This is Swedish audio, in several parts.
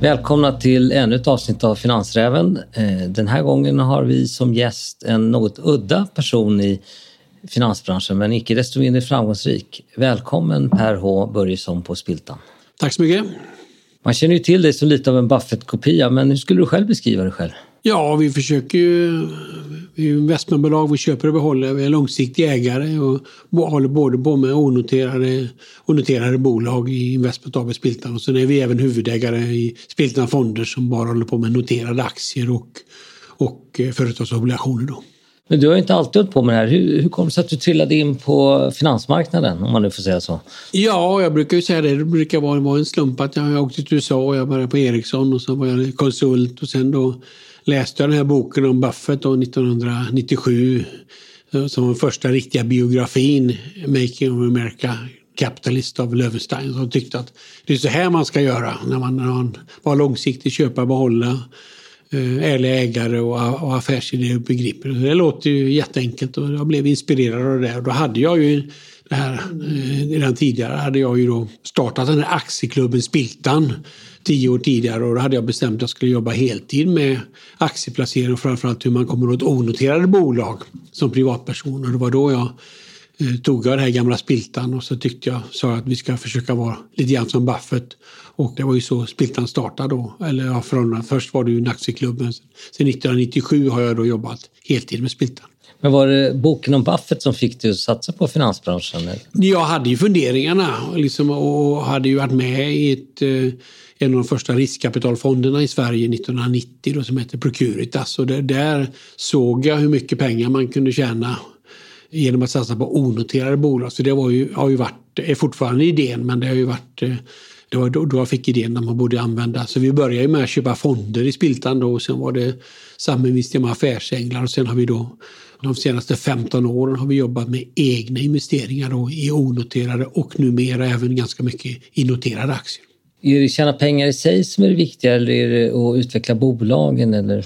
Välkomna till ännu ett avsnitt av Finansräven. Eh, den här gången har vi som gäst en något udda person i finansbranschen men icke desto mindre framgångsrik. Välkommen Per H Börjesson på Spiltan. Tack så mycket. Man känner ju till dig som lite av en Buffett-kopia men hur skulle du själv beskriva dig själv? Ja, vi försöker ju... Vi är investmentbolag, vi köper och behåller, vi är långsiktiga ägare och håller både på med onoterade och noterade bolag i Investment AB Spiltan och sen är vi även huvudägare i Spiltan Fonder som bara håller på med noterade aktier och, och eh, företagsobligationer. Då. Men du har inte alltid hållit på med det här. Hur, hur kom det sig att du trillade in på finansmarknaden, om man nu får säga så? Ja, jag brukar ju säga det. Det brukar vara, en slump att jag åkte till USA och jag började på Ericsson och så var jag konsult och sen då läste jag den här boken om Buffett då, 1997 eh, som var första riktiga biografin, Making of America Capitalist av Löwenstein som tyckte att det är så här man ska göra när man, när man var långsiktig, köpa, behålla, eh, ärliga ägare och, och affärsidéer och begriper. Det låter ju jätteenkelt och jag blev inspirerad av det. Och då hade jag ju det här, eh, redan tidigare hade jag ju då startat den här aktieklubben Spiltan tio år tidigare och då hade jag bestämt att jag skulle jobba heltid med aktieplacering och framförallt hur man kommer åt onoterade bolag som privatperson. Och det var då jag eh, tog jag det här gamla Spiltan och så tyckte jag sa att vi ska försöka vara lite grann som Buffett. Och det var ju så Spiltan startade då. Eller ja, från, först var det ju en aktieklubb men sen 1997 har jag då jobbat heltid med Spiltan. Men var det boken om Buffett som fick dig att satsa på finansbranschen? Jag hade ju funderingarna liksom, och hade ju varit med i ett, eh, en av de första riskkapitalfonderna i Sverige 1990 då, som hette Procuritas. Och där, där såg jag hur mycket pengar man kunde tjäna genom att satsa på onoterade bolag. Så det var ju, har ju varit, är fortfarande idén, men det har ju varit eh, det var då, då jag fick idén att man borde använda. Så vi började med att köpa fonder i Spiltan då och sen var det saminvesteringar med affärsänglar och sen har vi då de senaste 15 åren har vi jobbat med egna investeringar då i onoterade och numera även ganska mycket i noterade aktier. Är det tjäna pengar i sig som är det viktiga eller är det att utveckla bolagen? Eller?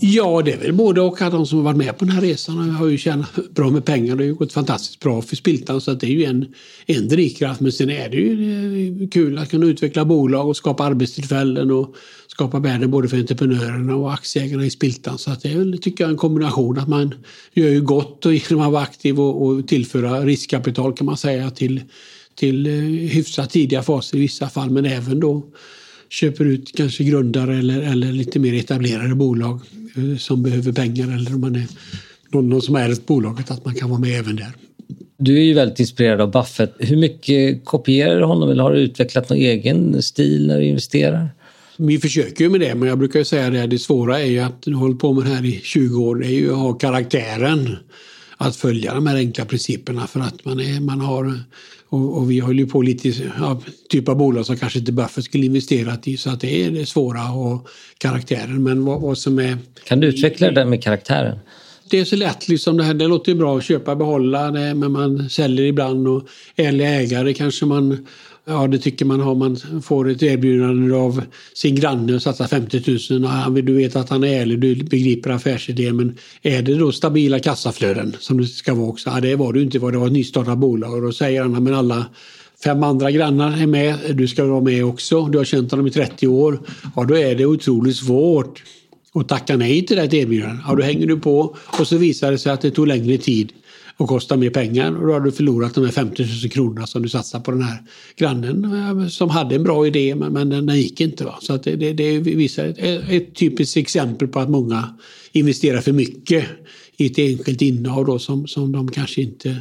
Ja, det är väl både och. De som har varit med på den här resan har ju tjänat bra med pengar. Det har ju gått fantastiskt bra för Spiltan så att det är ju en, en drivkraft. Men sen är det ju kul att kunna utveckla bolag och skapa arbetstillfällen och skapa värde både för entreprenörerna och aktieägarna i Spiltan. Så att det är väl, tycker jag, en kombination att man gör ju gott och genom att vara aktiv och, och tillföra riskkapital kan man säga till, till eh, hyfsat tidiga faser i vissa fall men även då köper ut kanske grundare eller, eller lite mer etablerade bolag eh, som behöver pengar eller om man är någon, någon som är ett bolaget att man kan vara med även där. Du är ju väldigt inspirerad av Buffett. Hur mycket kopierar du honom eller har du utvecklat någon egen stil när du investerar? Vi försöker ju med det, men jag brukar säga det, det svåra är ju att du hållit på med det här i 20 år, det är ju att ha karaktären att följa de här enkla principerna för att man, är, man har och, och vi håller ju på lite ja, typ av bolag som kanske inte Buffett skulle investerat i så att det är det svåra och karaktären. Men vad, vad som är... Kan du utveckla det där med karaktären? det är så lätt. Liksom det, här, det låter ju bra att köpa och behålla det, men man säljer ibland och ärliga ägare kanske man Ja, det tycker man har. Man får ett erbjudande av sin granne och satsar 50 000. Du vet att han är ärlig, du begriper affärsidén. Men är det då stabila kassaflöden som det ska vara också? Ja, det var det inte. Det var ett nystartat bolag och då säger han men alla fem andra grannar är med. Du ska vara med också. Du har känt honom i 30 år. Ja, då är det otroligt svårt att tacka nej till det erbjudandet. Ja, då hänger du på och så visar det sig att det tog längre tid och kostar mer pengar och då har du förlorat de här 50 000 kronorna som du satsar på den här grannen eh, som hade en bra idé men, men den, den gick inte. Va? Så att det, det, det visar ett, ett typiskt exempel på att många investerar för mycket i ett enskilt innehav då, som, som de kanske inte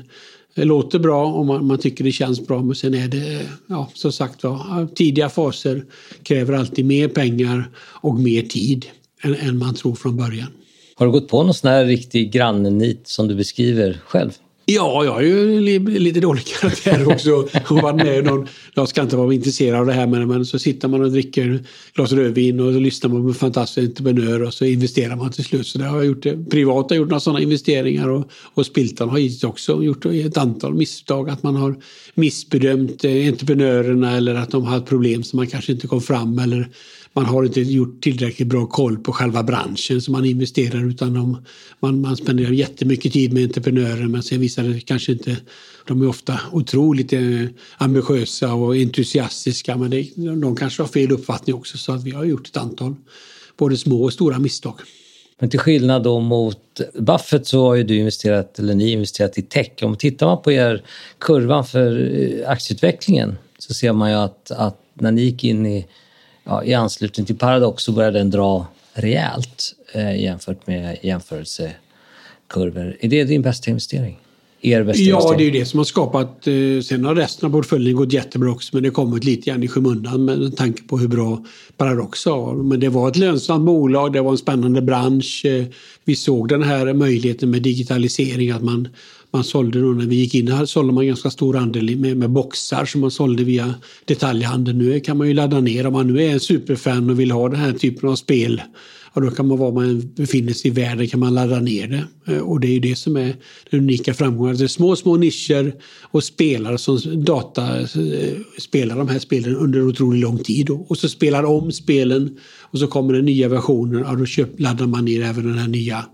eh, låter bra och man, man, tycker det känns bra men sen är det, eh, ja som sagt va, tidiga faser kräver alltid mer pengar och mer tid än, än man tror från början. Har du gått på någon sån här riktig grannenit som du beskriver själv? Ja, jag är ju lite dålig karaktär också. Och varit med någon, jag ska inte vara intresserad av det här men, men så sitter man och dricker glas rödvin och så lyssnar man på fantastiska entreprenörer och så investerar man till slut. Så det har jag gjort. Det. Privat har gjort några sådana investeringar och, och Spiltan har givetvis också gjort ett antal misstag. Att man har missbedömt entreprenörerna eller att de har haft problem som man kanske inte kom fram eller man har inte gjort tillräckligt bra koll på själva branschen som man investerar utan de, man, man spenderar jättemycket tid med entreprenörer men sen visar det kanske inte de är ofta otroligt eh, ambitiösa och entusiastiska men det, de kanske har fel uppfattning också så att vi har gjort ett antal både små och stora misstag. Men till skillnad då mot Buffett så har ju du investerat, eller ni investerat i tech. Om tittar man på er kurvan för eh, aktieutvecklingen så ser man ju att, att när ni gick in i, ja, i anslutning till Paradox så började den dra rejält eh, jämfört med jämförelsekurvor. Är det din bästa investering? Er bästa ja, investering? det är det som har skapat... Eh, sen har resten av portföljen gått jättebra också men det kommit lite grann i skymundan med tanke på hur bra Paradox har. Men det var ett lönsamt bolag, det var en spännande bransch. Eh, vi såg den här möjligheten med digitalisering att man man sålde då när vi gick in här sålde man ganska stor andel med, med boxar som man sålde via detaljhandeln. Nu kan man ju ladda ner om man nu är en superfan och vill ha den här typen av spel. ja då kan man var man befinner sig i världen kan man ladda ner det. Eh, och det är ju det som är den unika framgången. Det är små, små nischer och spelare som data eh, spelar de här spelen under otroligt lång tid. Och så spelar om spelen och så kommer den nya versionen Ja, då köp, laddar man ner även den här nya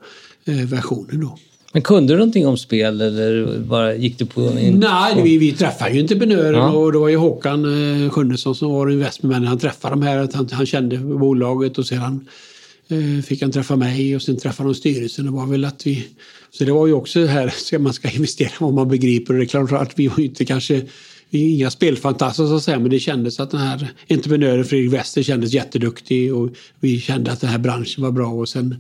eh, versionen. Då. Men kunde du någonting om spel eller bara gick du på? En... Nej, vi, vi träffade ju entreprenörer ja. och det var ju Håkan eh, Sjunnesson som var investmentman. Han träffade de här, han, han kände bolaget och sedan eh, fick han träffa mig och sen träffade de styrelsen. Det var väl att vi... Så det var ju också här, ska man ska investera vad man begriper och det är klart att vi var inte kanske vi är inga spelfantaster så att säga men det kändes att den här entreprenören Fredrik Wester kändes jätteduktig och vi kände att den här branschen var bra och sen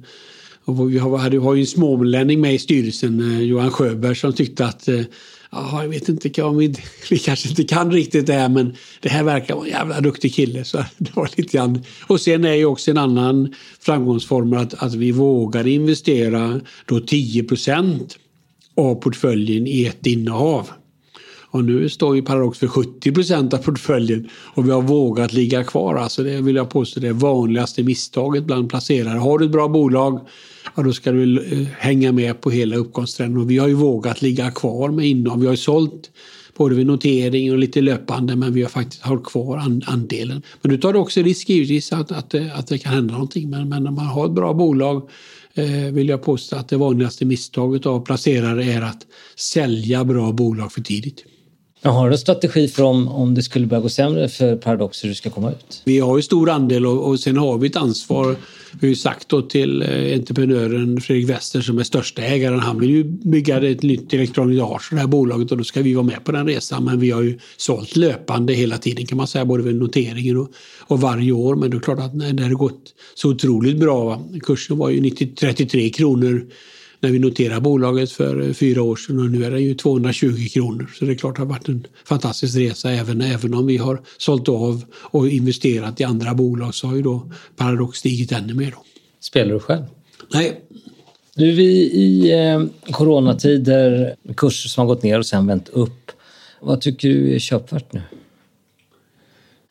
och vi har, har ju en smålänning med i styrelsen, eh, Johan Sjöberg, som tyckte att eh, Ja, jag vet inte om vi, vi kanske inte kan riktigt det här men det här verkar vara en jävla duktig kille. Så det var lite grann. Och sen är ju också en annan framgångsform att, att vi vågar investera då 10% av portföljen i ett innehav. Och nu står ju Paradox för 70% av portföljen och vi har vågat ligga kvar. Alltså det vill jag påstå det vanligaste misstaget bland placerare. Har du ett bra bolag ja, då ska du eh, hänga med på hela uppgångstrenden. Och vi har ju vågat ligga kvar med innehav. Vi har ju sålt både vid notering och lite löpande men vi har faktiskt hållit kvar andelen. Men du tar också risk givetvis att, att, eh, att det kan hända någonting. Men, men när man har ett bra bolag eh, vill jag påstå att det vanligaste misstaget av placerare är att sälja bra bolag för tidigt. Har du en strategi för om, om det skulle börja gå sämre för Paradox hur du ska komma ut? Vi har ju stor andel och, och sen har vi ett ansvar. Vi har ju sagt då till eh, entreprenören Fredrik Wester som är största ägaren, han vill ju bygga ett nytt elektroniskt art det här bolaget och då ska vi vara med på den resan. Men vi har ju sålt löpande hela tiden kan man säga, både vid noteringen och, och varje år. Men det är klart att när det har gått så otroligt bra, kursen var ju 90, 33 kronor när vi noterade bolaget för fyra år sedan och nu är den ju 220 kronor. Så det är klart det har varit en fantastisk resa även, även om vi har sålt av och investerat i andra bolag så har ju då Paradox stigit ännu mer. Då. Spelar du själv? Nej. Nu vi i eh, coronatider, kurser som har gått ner och sen vänt upp. Vad tycker du är köpvärt nu?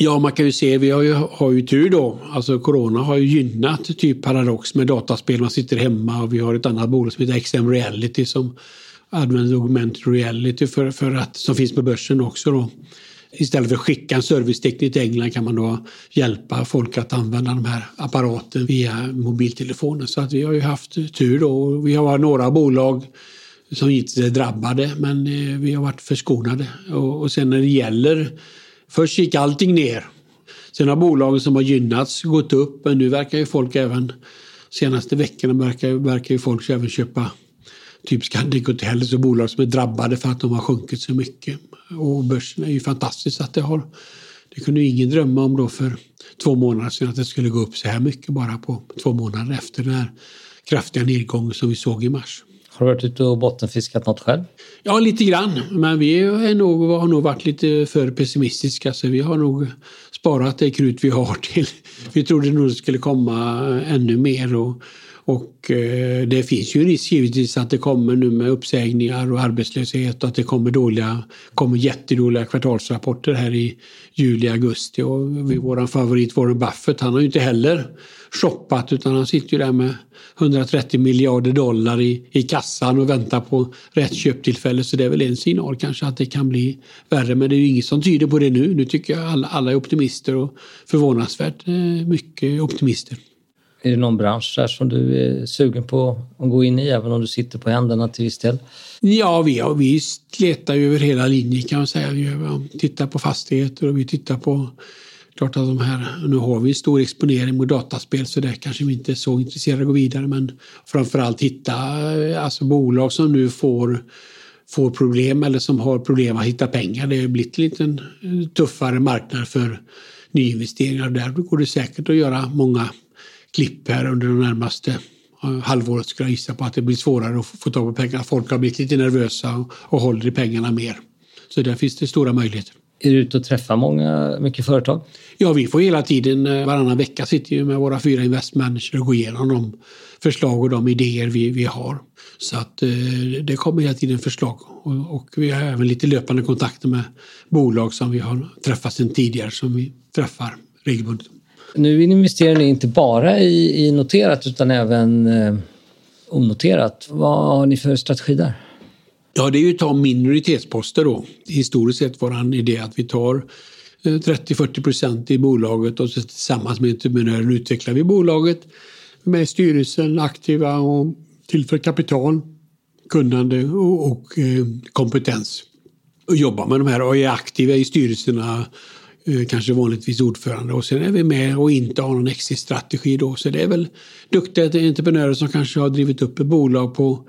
Ja, man kan ju se, vi har ju, har ju tur då. Alltså corona har ju gynnat typ Paradox med dataspel. Man sitter hemma och vi har ett annat bolag som heter XM Reality som använder augmented reality för, för att, som finns på börsen också då. Istället för att skicka en servicetekniker till England kan man då hjälpa folk att använda de här apparaten via mobiltelefonen. Så att vi har ju haft tur då. Vi har några bolag som givetvis är drabbade men eh, vi har varit förskonade. Och, och sen när det gäller Först gick allting ner. Sen har bolagen som har gynnats gått upp men nu verkar ju folk även senaste veckorna verkar, verkar ju folk även köpa typ Scandic Hotels och bolag som är drabbade för att de har sjunkit så mycket. Och börsen är ju fantastiskt att det har. Det kunde ju ingen drömma om då för två månader sedan att det skulle gå upp så här mycket bara på två månader efter den här kraftiga nedgången som vi såg i mars. Har du varit ute och bottenfiskat något själv? Ja, lite grann. Men vi är nog, har nog varit lite för pessimistiska så vi har nog sparat det krut vi har till. Vi trodde nog det skulle komma ännu mer och, och eh, det finns ju risk givetvis att det kommer nu med uppsägningar och arbetslöshet och att det kommer dåliga, kommer jättedåliga kvartalsrapporter här i juli, augusti. Och vår favorit Warren Buffett, han har ju inte heller shoppat utan han sitter ju där med 130 miljarder dollar i, i kassan och väntar på rätt köptillfälle. Så det är väl en signal kanske att det kan bli värre. Men det är ju inget som tyder på det nu. Nu tycker jag alla, alla är optimister och förvånansvärt eh, mycket optimister. Är det någon bransch där som du är sugen på att gå in i även om du sitter på händerna till viss del? Ja, vi, ja, vi letar ju över hela linjen kan man säga. Vi tittar på fastigheter och vi tittar på Klart att de här, nu har vi stor exponering mot dataspel så det kanske vi inte är så intresserade av att gå vidare men framförallt hitta alltså bolag som nu får, får problem eller som har problem att hitta pengar. Det har blivit en lite eh, tuffare marknad för nyinvesteringar. och Där går det säkert att göra många klipp här under de närmaste eh, halvåret skulle jag gissa på att det blir svårare att få tag på pengar. Folk har blivit lite nervösa och håller i pengarna mer. Så där finns det stora möjligheter. Är du ute och träffar många, mycket företag? Ja, vi får hela tiden, eh, varannan vecka sitter vi med våra fyra investmanager och går igenom de förslag och de idéer vi, vi har. Så att eh, det kommer hela tiden förslag och, och, vi har även lite löpande kontakter med bolag som vi har träffat sedan tidigare som vi träffar regelbundet. Nu investerar ni inte bara i, i noterat utan även eh, onoterat. Vad har ni för strategi där? Ja, det är ju att ta minoritetsposter då. Historiskt sett var en idé att vi tar eh, 30-40 procent i bolaget och så tillsammans med entreprenören utvecklar vi bolaget med styrelsen aktiva och tillför kapital, kunnande och, och eh, kompetens. Och jobbar med de här och är aktiva i styrelserna Eh, kanske vanligtvis ordförande och sen är vi med och inte har någon exit-strategi då. Så det är väl duktiga entreprenörer som kanske har drivit upp ett bolag på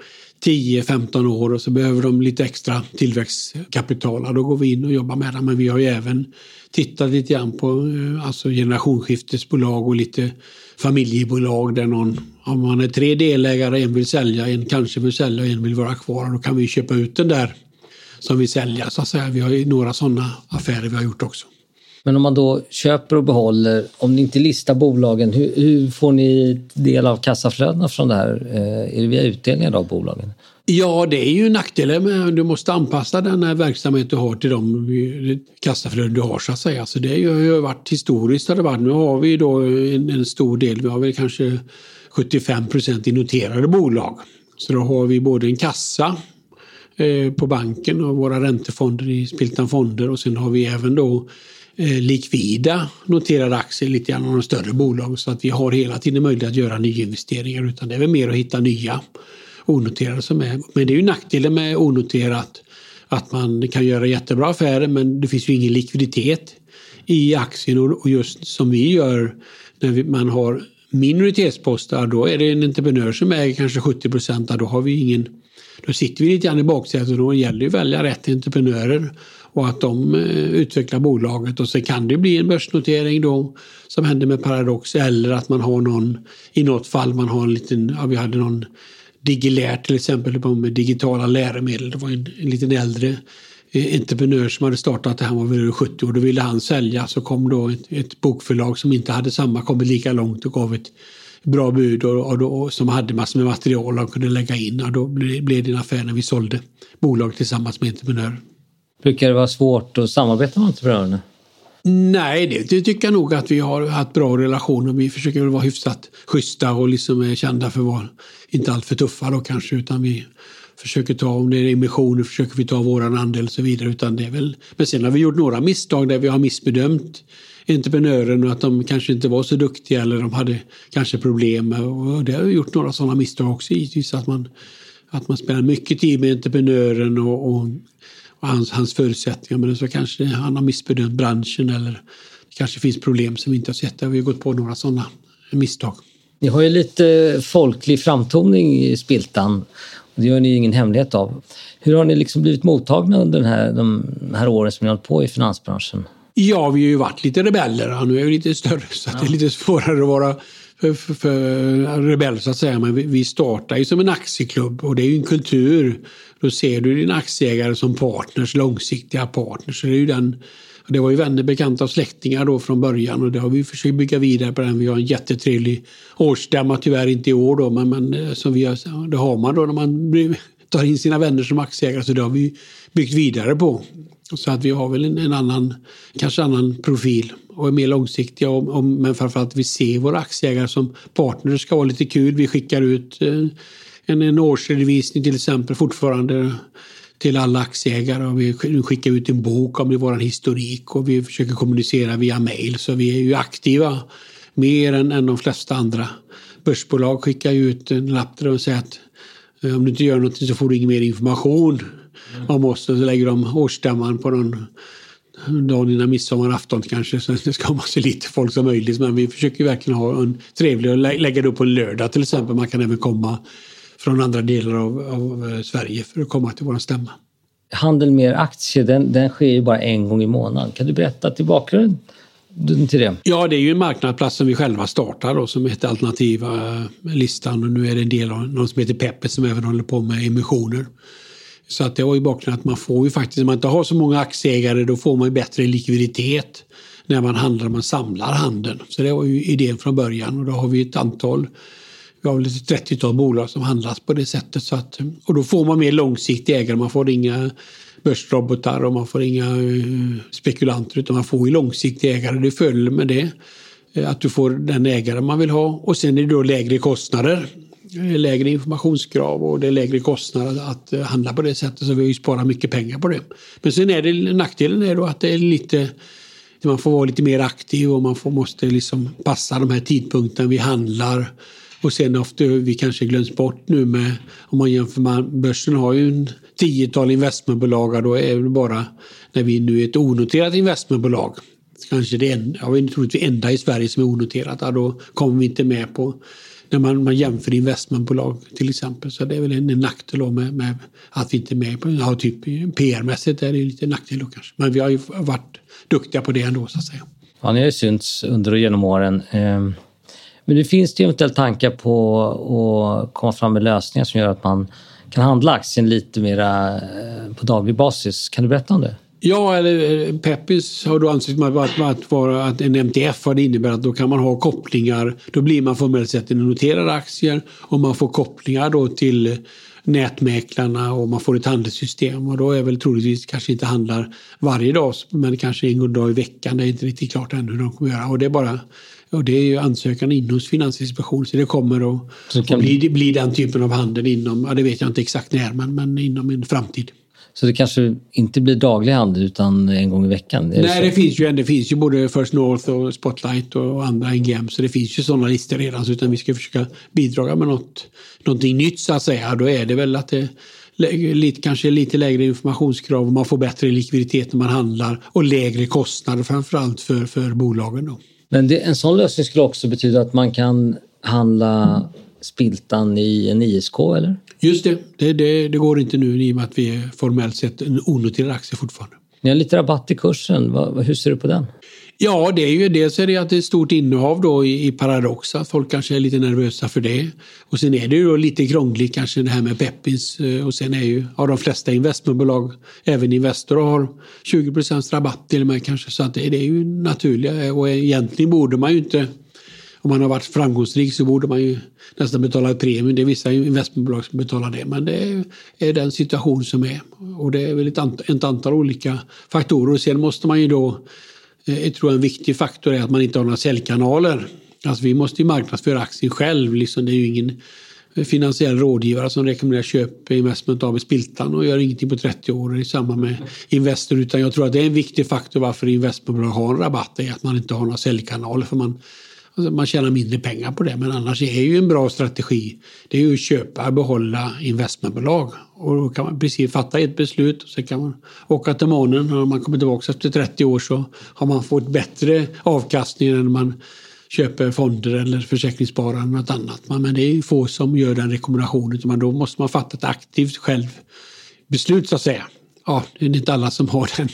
10-15 år och så behöver de lite extra tillväxtkapital. Då går vi in och jobbar med det. Men vi har ju även tittat lite grann på eh, alltså generationsskiftesbolag och lite familjebolag där någon, om man är tre delägare, en vill sälja, en kanske vill sälja och en vill vara kvar. Då kan vi köpa ut den där som vill sälja så att säga. Vi har ju några sådana affärer vi har gjort också. Men om man då köper och behåller, om ni inte listar bolagen, hur, hur får ni del av kassaflödena från det här? Eh, är det via utdelningar av bolagen? Ja, det är ju nackdelen med du måste anpassa den här verksamhet du har till de kassaflöden du har så att säga. Så det har ju varit historiskt. Det varit. Nu har vi då en, en stor del, vi har väl kanske 75 procent i noterade bolag. Så då har vi både en kassa eh, på banken och våra räntefonder i Spiltan Fonder och sen har vi även då Eh, likvida noterade aktier lite grann av de större bolag så att vi har hela tiden möjlighet att göra nyinvesteringar utan det är väl mer att hitta nya onoterade som är. Men det är ju nackdelen med onoterat att man kan göra jättebra affärer men det finns ju ingen likviditet i aktien och just som vi gör när man har minoritetsposter då är det en entreprenör som äger kanske 70 procent då har vi ingen då sitter vi lite grann i baksätet och då gäller det att välja rätt entreprenörer och att de eh, utvecklar bolaget och så kan det bli en börsnotering då som händer med Paradox eller att man har någon, i något fall man har en liten, ja, vi hade någon Digilär till exempel med digitala läromedel. Det var en, en liten äldre eh, entreprenör som hade startat det, han var väl 70 år, då ville han sälja så kom då ett, ett bokförlag som inte hade samma, kommit lika långt och gav ett bra bud och, och, och, som hade massor med material och kunde lägga in och då blev, det en affär när vi sålde bolag tillsammans med entreprenörer. Brukar det vara svårt att samarbeta med entreprenörerna? Nej, det, det, tycker jag nog att vi har haft bra relationer. Vi försöker väl vara hyfsat schyssta och liksom är kända för att vara inte alltför tuffa då kanske utan vi försöker ta, om det är emissioner försöker vi ta våran andel och så vidare. Utan det är väl, men sen har vi gjort några misstag där vi har missbedömt entreprenören och att de kanske inte var så duktiga eller de hade kanske problem. Och det har vi gjort några sådana misstag också givetvis. Att man, att man spelar mycket tid med entreprenören och, och och hans, hans förutsättningar. Men så kanske han har missbedömt branschen eller det kanske finns problem som vi inte har sett. Vi har gått på några sådana misstag. Ni har ju lite folklig framtoning i Spiltan. Det gör ni ingen hemlighet av. Hur har ni liksom blivit mottagna under den här, de här åren som ni har hållit på i finansbranschen? Ja, vi har ju varit lite rebeller. Nu är vi lite större så ja. det är lite svårare att vara för, för, för rebell så att säga. Men vi, vi startar ju som en aktieklubb och det är ju en kultur. Då ser du din aktieägare som partners, långsiktiga partners. Så det är ju den Det var ju vänner, bekanta och släktingar då från början och det har vi försökt bygga vidare på den. Vi har en jättetrevlig årsstämma, tyvärr inte i år då, men, men eh, som vi har, det har man då när man tar in sina vänner som aktieägare så det har vi byggt vidare på. Så att vi har väl en, en annan, kanske annan profil och är mer långsiktiga. Och, och, men framförallt vi ser våra aktieägare som partner. Det ska vara lite kul. Vi skickar ut eh, en, en årsredovisning till exempel fortfarande till alla aktieägare och vi skickar ut en bok om vår historik och vi försöker kommunicera via mail så vi är ju aktiva mer än, än de flesta andra. Börsbolag skickar ut en lapp där de säger att eh, om du inte gör någonting så får du ingen mer information om oss. Så lägger de årsstämman på någon dagen innan midsommarafton kanske. Så det ska vara så lite folk som möjligt. Men vi försöker verkligen ha en trevlig och lägga det upp på en lördag till exempel. Man kan även komma från andra delar av, av eh, Sverige för att komma till vår stämma. Handel med aktier den, den sker ju bara en gång i månaden. Kan du berätta till bakgrunden till det? Ja, det är ju en marknadsplats som vi själva startar då, som heter Alternativa eh, listan och nu är det en del av något som heter Peppe som även håller på med emissioner. Så att det var ju bakgrunden att man får ju faktiskt, när man inte har så många aktieägare, då får man ju bättre likviditet när man handlar, man samlar handeln. Så det var ju idén från början och då har vi ett antal vi har väl ett 30-tal bolag som handlas på det sättet. Så att, och då får man mer långsiktiga ägare. Man får inga börsrobotar och man får inga eh, spekulanter utan man får ju långsiktiga ägare. Det följer med det. Eh, att du får den ägare man vill ha och sen är det då lägre kostnader. Eh, lägre informationskrav och det är lägre kostnader att handla på det sättet så vi har ju sparat mycket pengar på det. Men sen är det nackdelen är då att det är lite man får vara lite mer aktiv och man får, måste liksom passa de här tidpunkterna vi handlar och sen ofta vi kanske glöms bort nu med, om man jämför med börsen har ju en tiotal investmentbolag och då är det bara när vi nu är ett onoterat investmentbolag kanske det enda, jag är troligtvis enda i Sverige som är onoterat, då kommer vi inte med på när man, man jämför investmentbolag till exempel. Så det är väl en, en nackdel med, med, att vi inte är med på, ja, typ PR-mässigt är det lite nackdel då kanske. Men vi har ju varit duktiga på det ändå så att säga. Ja, ni har ju synts under och genom åren. Ehm, men det finns det eventuellt tankar på att komma fram med lösningar som gör att man kan handla aktien lite mer eh, på daglig basis. Kan du berätta om det? Ja, eller eh, Peppis har då ansett att, att vara att en MTF vad det innebär att då kan man ha kopplingar. Då blir man formellt sett en noterad aktie och man får kopplingar då till nätmäklarna och man får ett handelssystem och då är väl troligtvis kanske inte handlar varje dag men kanske en dag i veckan. Det är inte riktigt klart ännu hur de kommer göra och det är bara och det är ju ansökan in hos Finansinspektionen så det kommer att, kan... att bli, bli den typen av handel inom, ja det vet jag inte exakt när, men, men inom en framtid. Så det kanske inte blir daglig handel utan en gång i veckan? Det Nej, det finns, ju, det finns ju både First North och Spotlight och andra NGM så det finns ju sådana listor redan så utan vi ska försöka bidra med något, någonting nytt så att säga. Då är det väl att det lite, kanske lite lägre informationskrav och man får bättre likviditet när man handlar och lägre kostnader framförallt för, för bolagen. Då. Men det, en sån lösning skulle också betyda att man kan handla spiltan i en ISK eller? Just det, det, det, det går inte nu i och med att vi är formellt sett en onoterad aktie fortfarande. Ni har lite rabatt i kursen, hur ser du på den? Ja, det är ju dels är det att det är ett stort innehav då i, i Paradox, att folk kanske är lite nervösa för det. Och sen är det ju då lite krångligt kanske det här med Peppins eh, och sen är ju, av de flesta investmentbolag, även Investor har 20 procents rabatt till och med kanske så att det, det är ju naturliga och egentligen borde man ju inte om man har varit framgångsrik så borde man ju nästan betala ett premium. Det är vissa investmentbolag som betalar det men det är den situation som är. Och det är väl ett, ant ett antal olika faktorer och sen måste man ju då Eh, jag tror en viktig faktor är att man inte har några säljkanaler. Alltså vi måste ju marknadsföra aktien själv. Liksom det är ju ingen eh, finansiell rådgivare som rekommenderar köp investment av Spiltan och gör ingenting på 30 år i samband med Investor. Utan jag tror att det är en viktig faktor varför investmentbolag har en rabatt är att man inte har några säljkanaler. För man, man tjänar mindre pengar på det. Men annars är ju en bra strategi det är ju att köpa och behålla investmentbolag. Och då kan man precis fatta ett beslut och sen kan man åka till månen och när man kommer tillbaka efter 30 år så har man fått bättre avkastning än man köper fonder eller försäkringssparar eller något annat. Men det är få som gör den rekommendationen utan då måste man fatta ett aktivt själv beslut så att säga. Ja, det är inte alla som har den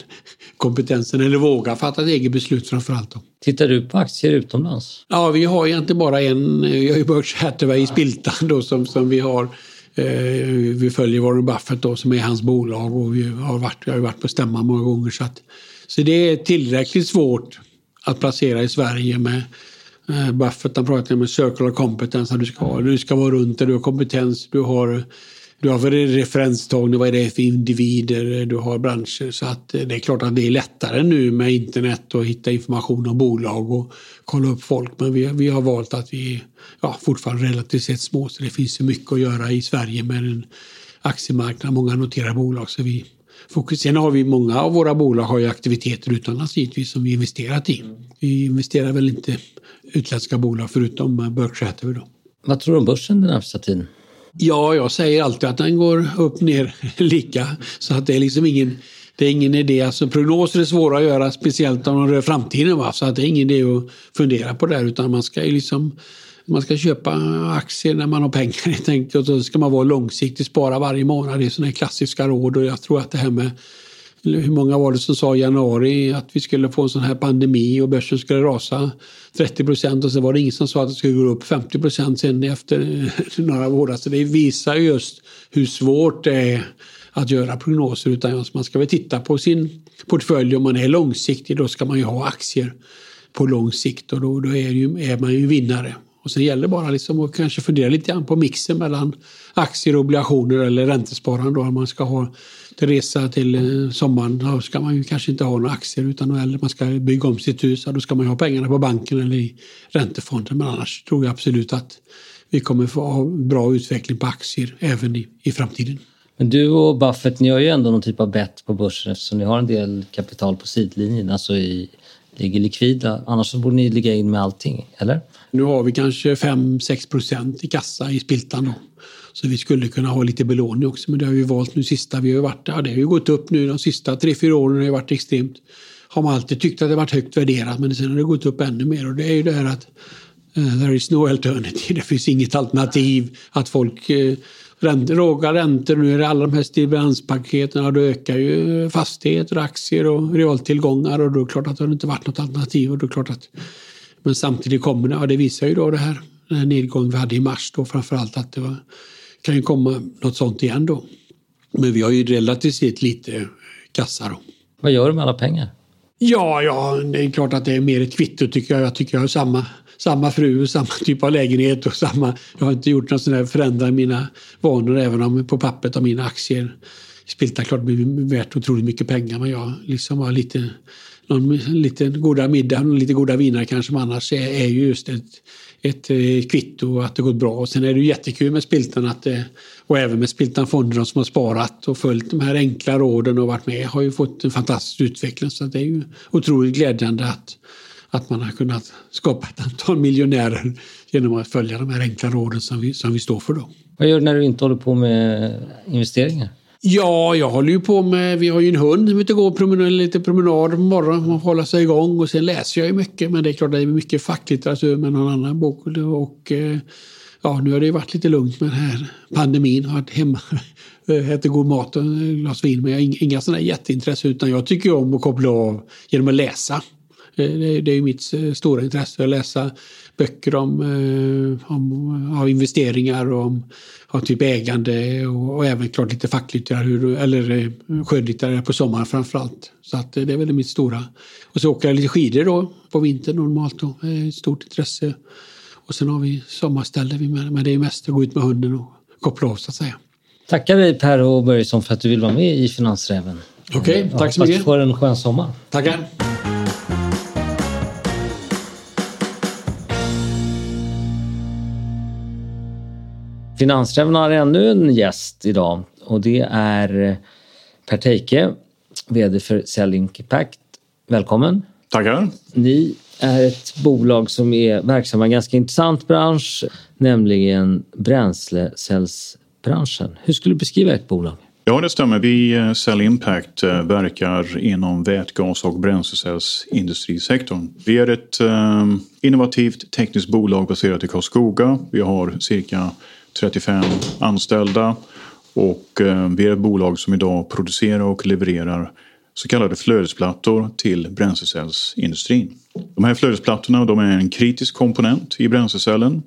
kompetensen eller vågar fatta ett eget beslut framförallt. Då. Tittar du på aktier utomlands? Ja, vi har egentligen bara en. Vi har ju Berkshire Hathaway i Spiltan då som, som vi har Eh, vi följer Warren Buffett då, som är hans bolag och vi har varit, vi har varit på stämma många gånger. Så att Så det är tillräckligt svårt att placera i Sverige med eh, Buffett han pratar med circular competence. Du ska, ha, du ska vara runt där du har kompetens, du har du har referenstagning, vad är det för individer, du har branscher. Så att eh, det är klart att det är lättare nu med internet och hitta information om bolag och kolla upp folk. Men vi, vi har valt att vi ja, fortfarande relativt sett små så det finns mycket att göra i Sverige med en aktiemarknad, många noterade bolag. Så vi Sen har vi många av våra bolag har ju aktiviteter utomlands givetvis som vi investerat i. Vi investerar väl inte utländska bolag förutom Berkshire Hathaway. Vad tror du om börsen den närmsta tiden? Ja, jag säger alltid att den går upp ner lika. Så att det är liksom ingen, det är ingen idé. Alltså prognoser är svåra att göra, speciellt om de rör framtiden. Va? Så att det är ingen idé att fundera på det utan man ska liksom man ska köpa aktier när man har pengar helt enkelt. Och så ska man vara långsiktig, spara varje månad. Det är sådana klassiska råd och jag tror att det här med hur många var det som sa i januari att vi skulle få en sån här pandemi och börsen skulle rasa 30 procent och sen var det ingen som sa att det skulle gå upp 50 procent sen efter eh, några månader. Så det visar just hur svårt det är att göra prognoser utan alltså man ska väl titta på sin portfölj om man är långsiktig då ska man ju ha aktier på lång sikt och då, då är, ju, är man ju vinnare. Och sen gäller det bara liksom att kanske fundera lite grann på mixen mellan aktier, obligationer eller räntesparande. Om man ska ha till resa till eh, sommaren då ska man ju kanske inte ha några aktier utan eller man ska bygga om sitt hus. Då ska man ha pengarna på banken eller i räntefonden. Men annars tror jag absolut att vi kommer få ha bra utveckling på aktier även i, i framtiden. Men du och Buffett, ni har ju ändå någon typ av bett på börsen eftersom ni har en del kapital på sidlinjen, alltså i, ligger likvida. Annars så borde ni ligga in med allting, eller? Nu har vi kanske 5-6 procent i kassa i Spiltan. Då. Så vi skulle kunna ha lite belåning också, men det har vi valt nu sista. Vi har varit, ja, det har ju gått upp nu de sista 3-4 åren. Det har varit extremt. Har man alltid tyckt att det varit högt värderat, men sen har det gått upp ännu mer. Och det är ju det här att uh, there is no alternative. Det finns inget alternativ. Att folk eh, uh, låga räntor, nu är det alla de här stimulanspaketen, då ökar ju fastigheter, aktier och realtillgångar och då är det klart att det inte varit något alternativ. Och då är klart att men samtidigt kommer det, ja det visar ju då det här, den här nedgången vi hade i mars då framförallt att det var, kan ju komma något sånt igen då. Men vi har ju relativt sett lite kassa då. Vad gör du med alla pengar? Ja, ja, det är klart att det är mer ett kvitto tycker jag. Jag tycker jag har samma, samma fru, samma typ av lägenhet och samma... Jag har inte gjort något sånt där förändrat mina vanor även om på pappret av mina aktier Spilta klart blir värt otroligt mycket pengar men jag liksom har lite någon liten goda middag och lite goda viner kanske man annars är, är ju just ett, ett eh, kvitto att det gått bra. Och sen är det ju jättekul med Spiltan att det, och även med Spiltan-fonderna som har sparat och följt de här enkla råden och varit med har ju fått en fantastisk utveckling. Så det är ju otroligt glädjande att, att man har kunnat skapa ett antal miljonärer genom att följa de här enkla råden som vi, som vi står för. Då. Vad gör du när du inte håller på med investeringar? Ja, jag håller ju på med, vi har ju en hund som ute går promenad, lite promenad på morgonen Man får hålla sig igång och sen läser jag ju mycket men det är klart det är mycket facklitteratur med någon annan bok och eh, ja, nu har det ju varit lite lugnt med den här pandemin. Jag har varit hemma, eh, ätit god mat och ett glas vin men jag har inga sådana jätteintresse utan jag tycker om att koppla av genom att läsa. Eh, det är ju mitt stora intresse att läsa böcker om, eh, om, om investeringar och om, om typ ägande och, och, även klart lite facklitteratur eller eh, skönlitteratur på sommaren framför allt. Så att det är väl mitt stora. Och så åker jag lite skidor då på vintern normalt då. Stort intresse. Och sen har vi sommarställe men det är mest att gå ut med hunden och koppla av så att säga. Tackar vi Per och Börjesson för att du vill vara med i Finansräven. Okej, okay, tack så mycket. Hoppas du får en skön sommar. Tackar. Finansräven har ännu en gäst idag och det är Per Teike, VD för Selling Impact. Välkommen! Tackar! Ni är ett bolag som är verksamma i en ganska intressant bransch, nämligen bränslecellsbranschen. Hur skulle du beskriva ert bolag? Ja, det stämmer. Vi, eh, Cell Impact, eh, verkar inom vätgas och bränslecellsindustrisektorn. Vi är ett innovativt tekniskt bolag baserat i Karlskoga. Vi har cirka 35 anställda och eh, vi är ett bolag som idag producerar och levererar så kallade flödesplattor till bränslecellsindustrin. De här flödesplattorna de är en kritisk komponent i bränslecellen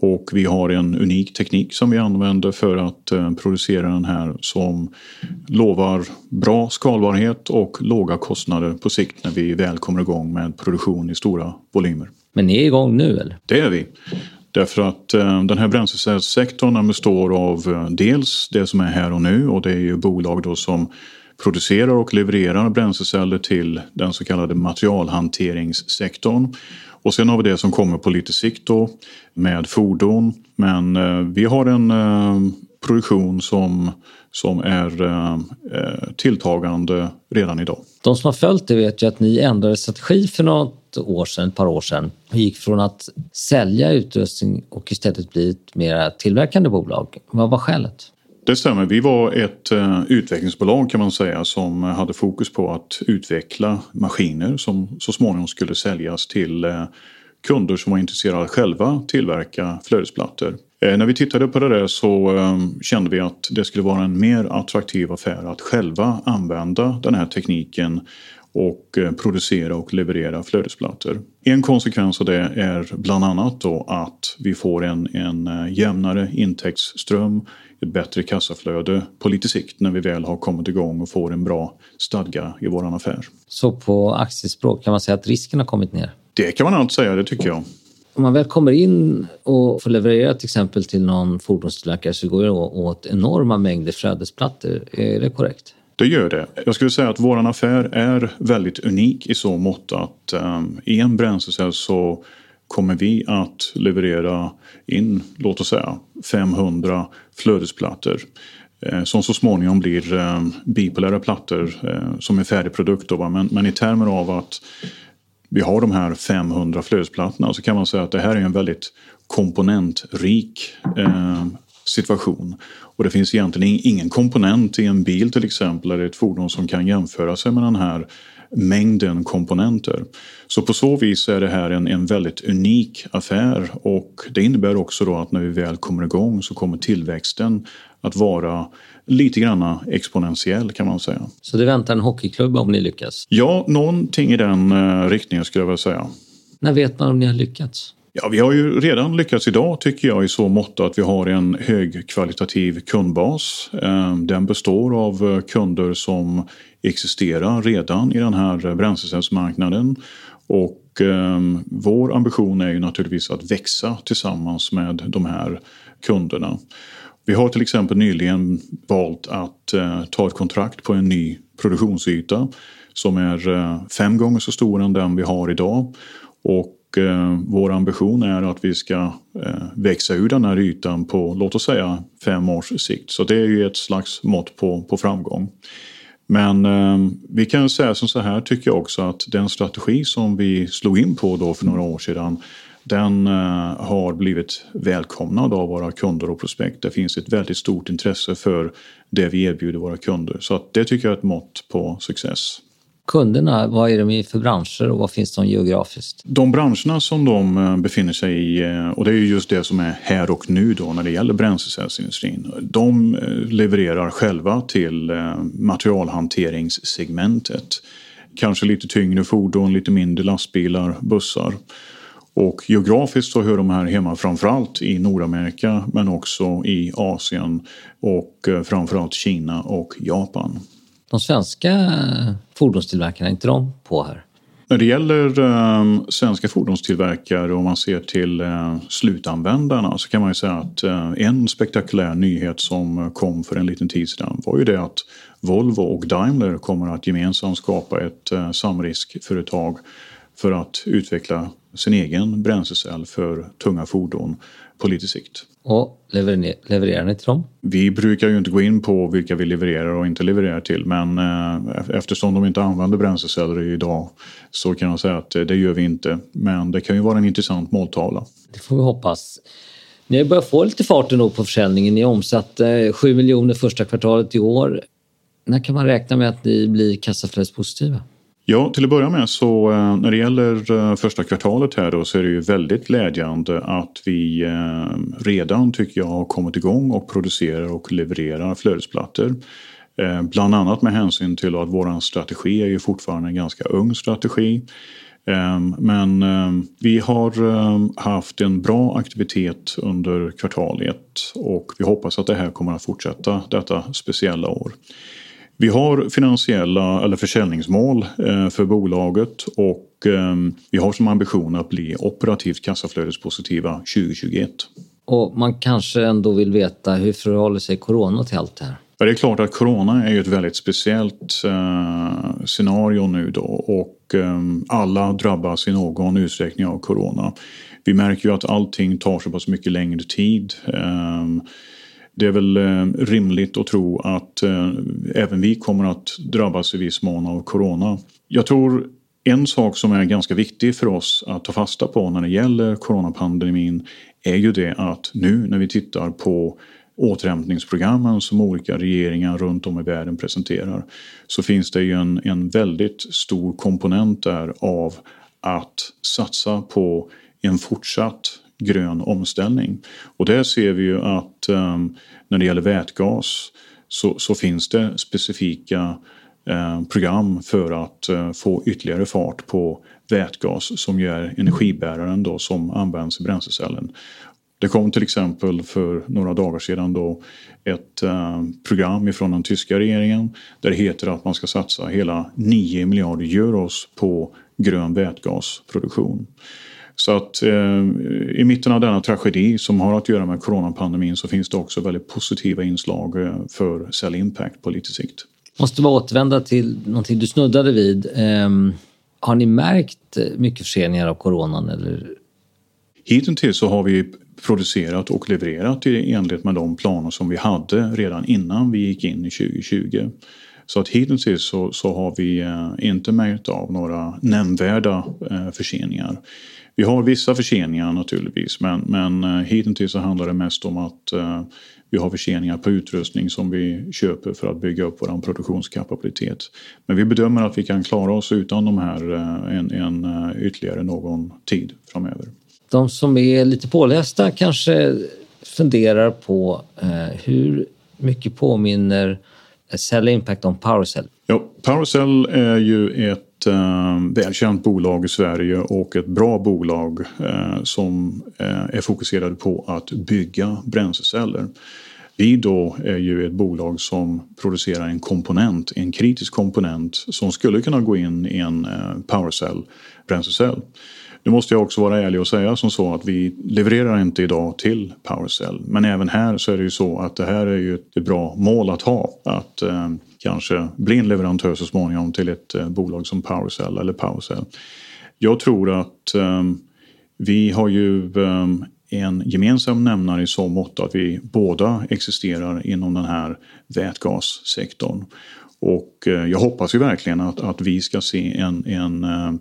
Och vi har en unik teknik som vi använder för att eh, producera den här som lovar bra skalbarhet och låga kostnader på sikt när vi väl kommer igång med produktion i stora volymer. Men ni är igång nu eller? Det är vi. Därför att eh, den här bränslecellssektorn består av eh, dels det som är här och nu och det är ju bolag då som producerar och levererar bränsleceller till den så kallade materialhanteringssektorn. Och sen har vi det som kommer på lite sikt då med fordon. Men eh, vi har en eh, produktion som, som är eh, eh tilltagande redan idag. De som har följt det vet ju att ni ändrade strategi för något år sedan, ett par år sedan och gick från att sälja utrustning och istället bli ett mer tillverkande bolag. Vad var skälet? Det stämmer. Vi var ett uh, utvecklingsbolag kan man säga som hade fokus på att utveckla maskiner som så småningom skulle säljas till uh, kunder som var intresserade av att själva tillverka flödesplattor. Uh, när vi tittade på det där så kände vi att det skulle vara en mer attraktiv affär att själva använda den här tekniken och producera och leverera flödesplattor. En konsekvens av det är bland annat då att vi får en, en jämnare intäktsström ett bättre kassaflöde på lite sikt när vi väl har kommit igång och får en bra stadga i våran affär. Så på aktiespråk kan man säga att risken har kommit ner? Det kan man allt säga, det tycker jag. Om man väl kommer in och får leverera till exempel till någon fordonstillverkare så går det åt enorma mängder flödesplattor. Är det korrekt? Det gör det. Jag skulle säga att våran affär är väldigt unik i så mått att um, i en bränslecell så kommer vi att leverera in, låt oss säga 500 flödesplattor eh, som så småningom blir eh, bipolära plattor eh, som en färdig produkt. Då, men, men i termer av att vi har de här 500 flödesplattorna så kan man säga att det här är en väldigt komponentrik eh, situation. Och det finns egentligen ingen komponent i en bil till exempel eller ett fordon som kan jämföra sig med den här mängden komponenter. Så på så vis är det här en, en väldigt unik affär och det innebär också då att när vi väl kommer igång så kommer tillväxten att vara lite grann exponentiell kan man säga. Så det väntar en hockeyklubb om ni lyckas? Ja, någonting i den uh, riktningen skulle jag vilja säga. När vet man om ni har lyckats? Ja, vi har ju redan lyckats idag tycker jag i så mått att vi har en högkvalitativ kundbas. Eh, den består av eh, kunder som existerar redan i den här eh, bränslecellsmarknaden. Och eh, vår ambition är ju naturligtvis att växa tillsammans med de här kunderna. Vi har till exempel nyligen valt att eh, ta ett kontrakt på en ny produktionsyta som är eh, fem gånger så stor än den vi har idag. Och Eh, vår ambition är att vi ska eh, växa ur den här ytan på låt oss säga fem års sikt. Så det är ju ett slags mått på, på framgång. Men eh, vi kan säga som så här tycker jag också att den strategi som vi slog in på då för några år sedan den eh, har blivit välkomnad av våra kunder och prospekt. Det finns ett väldigt stort intresse för det vi erbjuder våra kunder. Så att det tycker jag är ett mått på success. Kunderna, vad är de i för branscher och vad finns de geografiskt? De branscherna som de eh, befinner sig i, eh, och det är just det som är här och nu då när det gäller bränslecellsindustrin. De eh, levererar själva till materialhanteringssegmentet. Kanske lite tyngre fordon, lite mindre lastbilar, bussar. Och geografiskt så hör de här hemma framförallt i Nordamerika men också i Asien och framförallt Kina och Japan. De svenska fordonstillverkarna, är inte de på här? När det gäller eh, svenska fordonstillverkare och om man ser till eh, slutanvändarna så kan man ju säga att eh, en spektakulär nyhet som eh, kom för en liten tid sedan var ju det att Volvo och Daimler kommer att gemensamt skapa ett eh, samriskföretag för att utveckla sin egen bränslecell för tunga fordon på lite sikt. Och levererar ni till dem? Vi brukar ju inte gå in på vilka vi levererar och inte levererar till men eh, eftersom de inte använder bränsleceller idag så kan jag säga att det gör vi inte. Men det kan ju vara en intressant måltavla. Det får vi hoppas. Ni har börjat få lite fart på försäljningen. Ni omsatte 7 miljoner första kvartalet i år. När kan man räkna med att ni blir kassaflödespositiva? Ja, till att börja med så eh, när det gäller eh, första kvartalet här då så är det ju väldigt glädjande att vi eh, redan tycker jag har kommit igång och producerar och levererar flödesplattor. Bland annat med hänsyn till att vår strategi är ju fortfarande en ganska ung strategi. Men vi har haft en bra aktivitet under kvartal 1 och vi hoppas att det här kommer att fortsätta detta speciella år. Vi har finansiella eller försäljningsmål eh, för bolaget och vi har som ambition att bli operativt kassaflödespositiva 2021. Och man kanske ändå vill veta hur förhåller sig corona till allt det här? Ja, det är klart att corona är ju ett väldigt speciellt eh, scenario nu då och eh, alla drabbas i någon utsträckning av corona. Vi märker ju att allting tar så pass mycket längre tid. Eh, det är väl eh, rimligt att tro att eh, även vi kommer att drabbas i viss mån av corona. Jag tror en sak som är ganska viktig för oss att ta fasta på när det gäller coronapandemin är ju det att nu när vi tittar på återhämtningsprogrammen som olika regeringar runt om i världen presenterar så finns det ju en, en väldigt stor komponent där av att satsa på en fortsatt grön omställning. Och där ser vi ju att um, när det gäller vätgas så, så finns det specifika uh, program för att uh, få ytterligare fart på vätgas som ju är energibäraren då som används i bränslecellen. Det kom till exempel för några dagar sedan då ett eh, program ifrån den tyska regeringen där det heter att man ska satsa hela 9 miljarder euros på grön vätgasproduktion. Så att eh, i mitten av denna tragedi som har att göra med coronapandemin så finns det också väldigt positiva inslag eh, för Cell Impact på lite sikt. Måste bara återvända till någonting du snuddade vid. Eh, har ni märkt mycket förseningar av coronan? Eller? Hittills så har vi producerat och levererat i enlighet med de planer som vi hade redan innan vi gick in i 2020. Så att hittills så, så har vi eh, inte märkt av några nämnvärda eh, förseningar. Vi har vissa förseningar naturligtvis men, men eh, hittills så handlar det mest om att vi har förseningar på utrustning som vi köper för att bygga upp vår produktionskapacitet. Men vi bedömer att vi kan klara oss utan de här en, en ytterligare någon tid framöver de som är lite pålästa kanske funderar på eh, hur mycket påminner Cell Impact om PowerCell? Ja, PowerCell är ju ett eh, välkänt bolag i Sverige och ett bra bolag eh, som eh, är fokuserade på att bygga bränsleceller. Vi då är ju ett bolag som producerar en komponent, en kritisk komponent som skulle kunna gå in i en eh, PowerCell bränslecell. Nu måste jag också vara ärlig och säga som så att vi levererar inte idag till PowerCell. Men även här så är det ju så att det här är ju ett bra mål att ha. Att eh, kanske bli en leverantör så småningom till ett eh, bolag som PowerCell eller PowerCell. Jag tror att eh, vi har ju eh, en gemensam nämnare i så mått att vi båda existerar inom den här vätgassektorn. Och eh, jag hoppas ju verkligen att, att vi ska se en, en eh,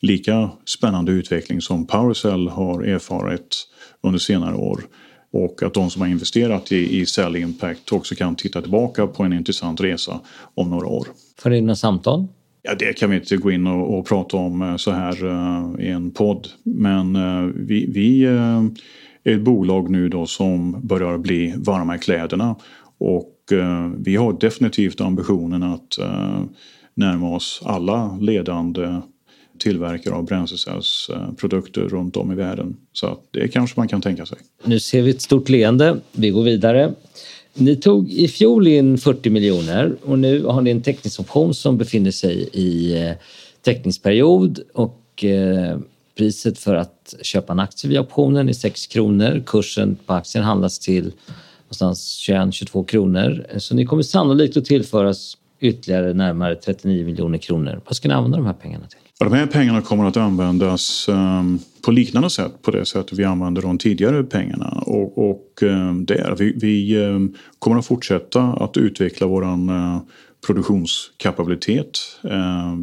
lika spännande utveckling som PowerCell har erfarit under senare år. Och att de som har investerat i, i Cell Impact också kan titta tillbaka på en intressant resa om några år. För dina samtal? Ja, det kan vi inte gå in och, och prata om eh, så här uh, i en podd. Men uh, vi, vi uh, är ett bolag nu då som börjar bli varma i kläderna. Och vi har definitivt ambitionen att närma oss alla ledande tillverkare av bränslecellsprodukter runt om i världen. Så det kanske man kan tänka sig. Nu ser vi ett stort leende. Vi går vidare. Ni tog i fjol in 40 miljoner och nu har ni en teckningsoption som befinner sig i eh, teckningsperiod och eh, priset för att köpa en aktie via optionen är 6 kronor. Kursen på aktien handlas till någonstans 21-22 kronor. Så ni kommer sannolikt att tillföras ytterligare närmare 39 miljoner kronor. Vad ska ni använda de här pengarna till? De här pengarna kommer att användas um, på liknande sätt på det sätt vi använde de tidigare pengarna. Och, och um, det är, vi, vi um, kommer att fortsätta att utveckla våran eh, uh, produktionskapabilitet.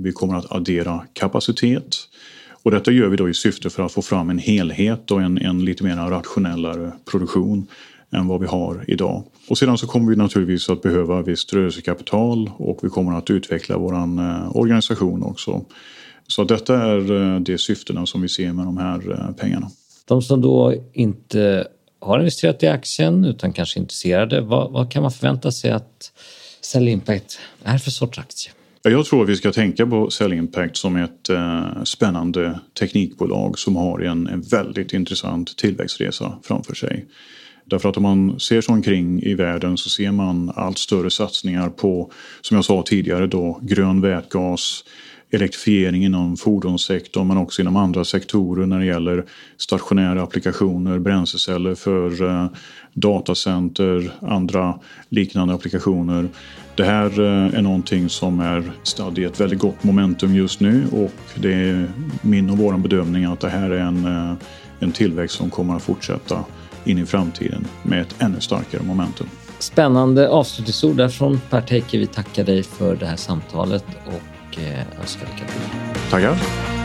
vi kommer att addera kapacitet. Och detta gör vi då i syfte för att få fram en helhet och en, en lite mer rationellare produktion än vad vi har idag. Och sedan så kommer vi naturligtvis att behöva visst rörelsekapital och vi kommer att utveckla vår eh, organisation också. Så detta är eh, de syftena som vi ser med de här eh, pengarna. De som då inte har investerat i aktien utan kanske är intresserade, vad, vad kan man förvänta sig att Cell Impact är för sorts aktie? Jag tror att vi ska tänka på Cell Impact som ett eh, spännande teknikbolag som har en, en väldigt intressant tillväxtresa framför sig. Därför att om man ser sig omkring i världen så ser man allt större satsningar på, som jag sa tidigare då, grön vätgas, elektrifiering inom fordonssektorn men också inom andra sektorer när det gäller stationära applikationer, bränsleceller för eh, datacenter, andra liknande applikationer. Det här eh, är någonting som är stadd i ett väldigt gott momentum just nu och det är min och vår bedömning att det här är en, eh, en tillväxt som kommer att fortsätta in i framtiden med ett ännu starkare momentum. Spännande avslutningsord där från Per Teike. Vi tackar dig för det här samtalet och önskar lycka till. Tackar.